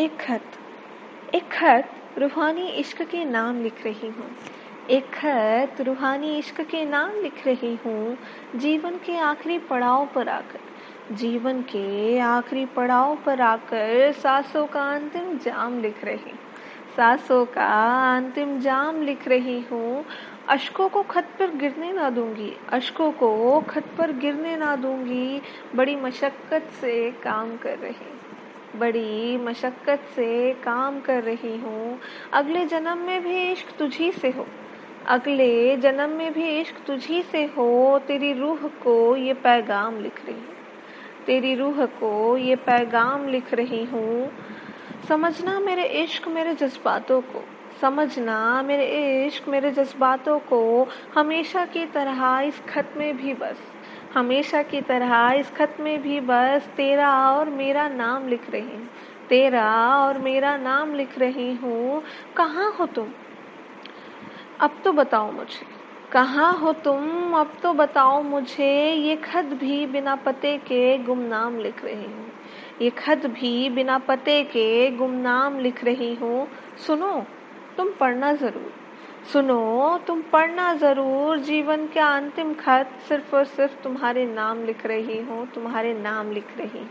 एक खत। एक खत रूहानी इश्क के नाम लिख रही हूँ। एक खत रूहानी इश्क के नाम लिख रही हूँ। जीवन के आखिरी पड़ाव पर आकर। जीवन के आखिरी पड़ाव पर आकर सासों का अंतिम जाम लिख रही सासों का अंतिम जाम लिख रही हूँ। अशकों को खत पर गिरने ना दूँगी। अशकों को खत पर गिरने ना दूँगी। बड़ी मशक्क़त से काम कर रही बड़ी मशक्क़त से काम कर रही हूँ। अगले जन्म में भी इश्क तुझी से हो। अगले जन्म में भी इश्क तुझी से हो। तेरी रूह को ये पैगाम लिख रही हूँ। तेरी रूह को ये पैगाम लिख रही हूँ। समझना मेरे इश्क मेरे जज्बातों को। समझना मेरे इश्क मेरे जज्बातों को। हमेशा की तरह इस खत में भी बस। हमेशा की तरह इस खत में भी बस तेरा और मेरा नाम लिख रही हूँ। तेरा और मेरा नाम लिख रही हूँ। कहाँ हो तुम? अब तो बताओ मुझे। कहाँ हो तुम? अब तो बताओ मुझे। ये खत भी बिना पते के गुमनाम लिख रही हूँ। ये खत भी बिना पते के गुमनाम लिख रही हूँ। सुनो, तुम पढ़ना ज़रूर। सुनो, तुम पढ़ना ज़रूर, जीवन के अंतिम खत सिर्फ़ और सिर्फ़ तुम्हारे नाम लिख रही हूँ, तुम्हारे नाम लिख रही हूँ।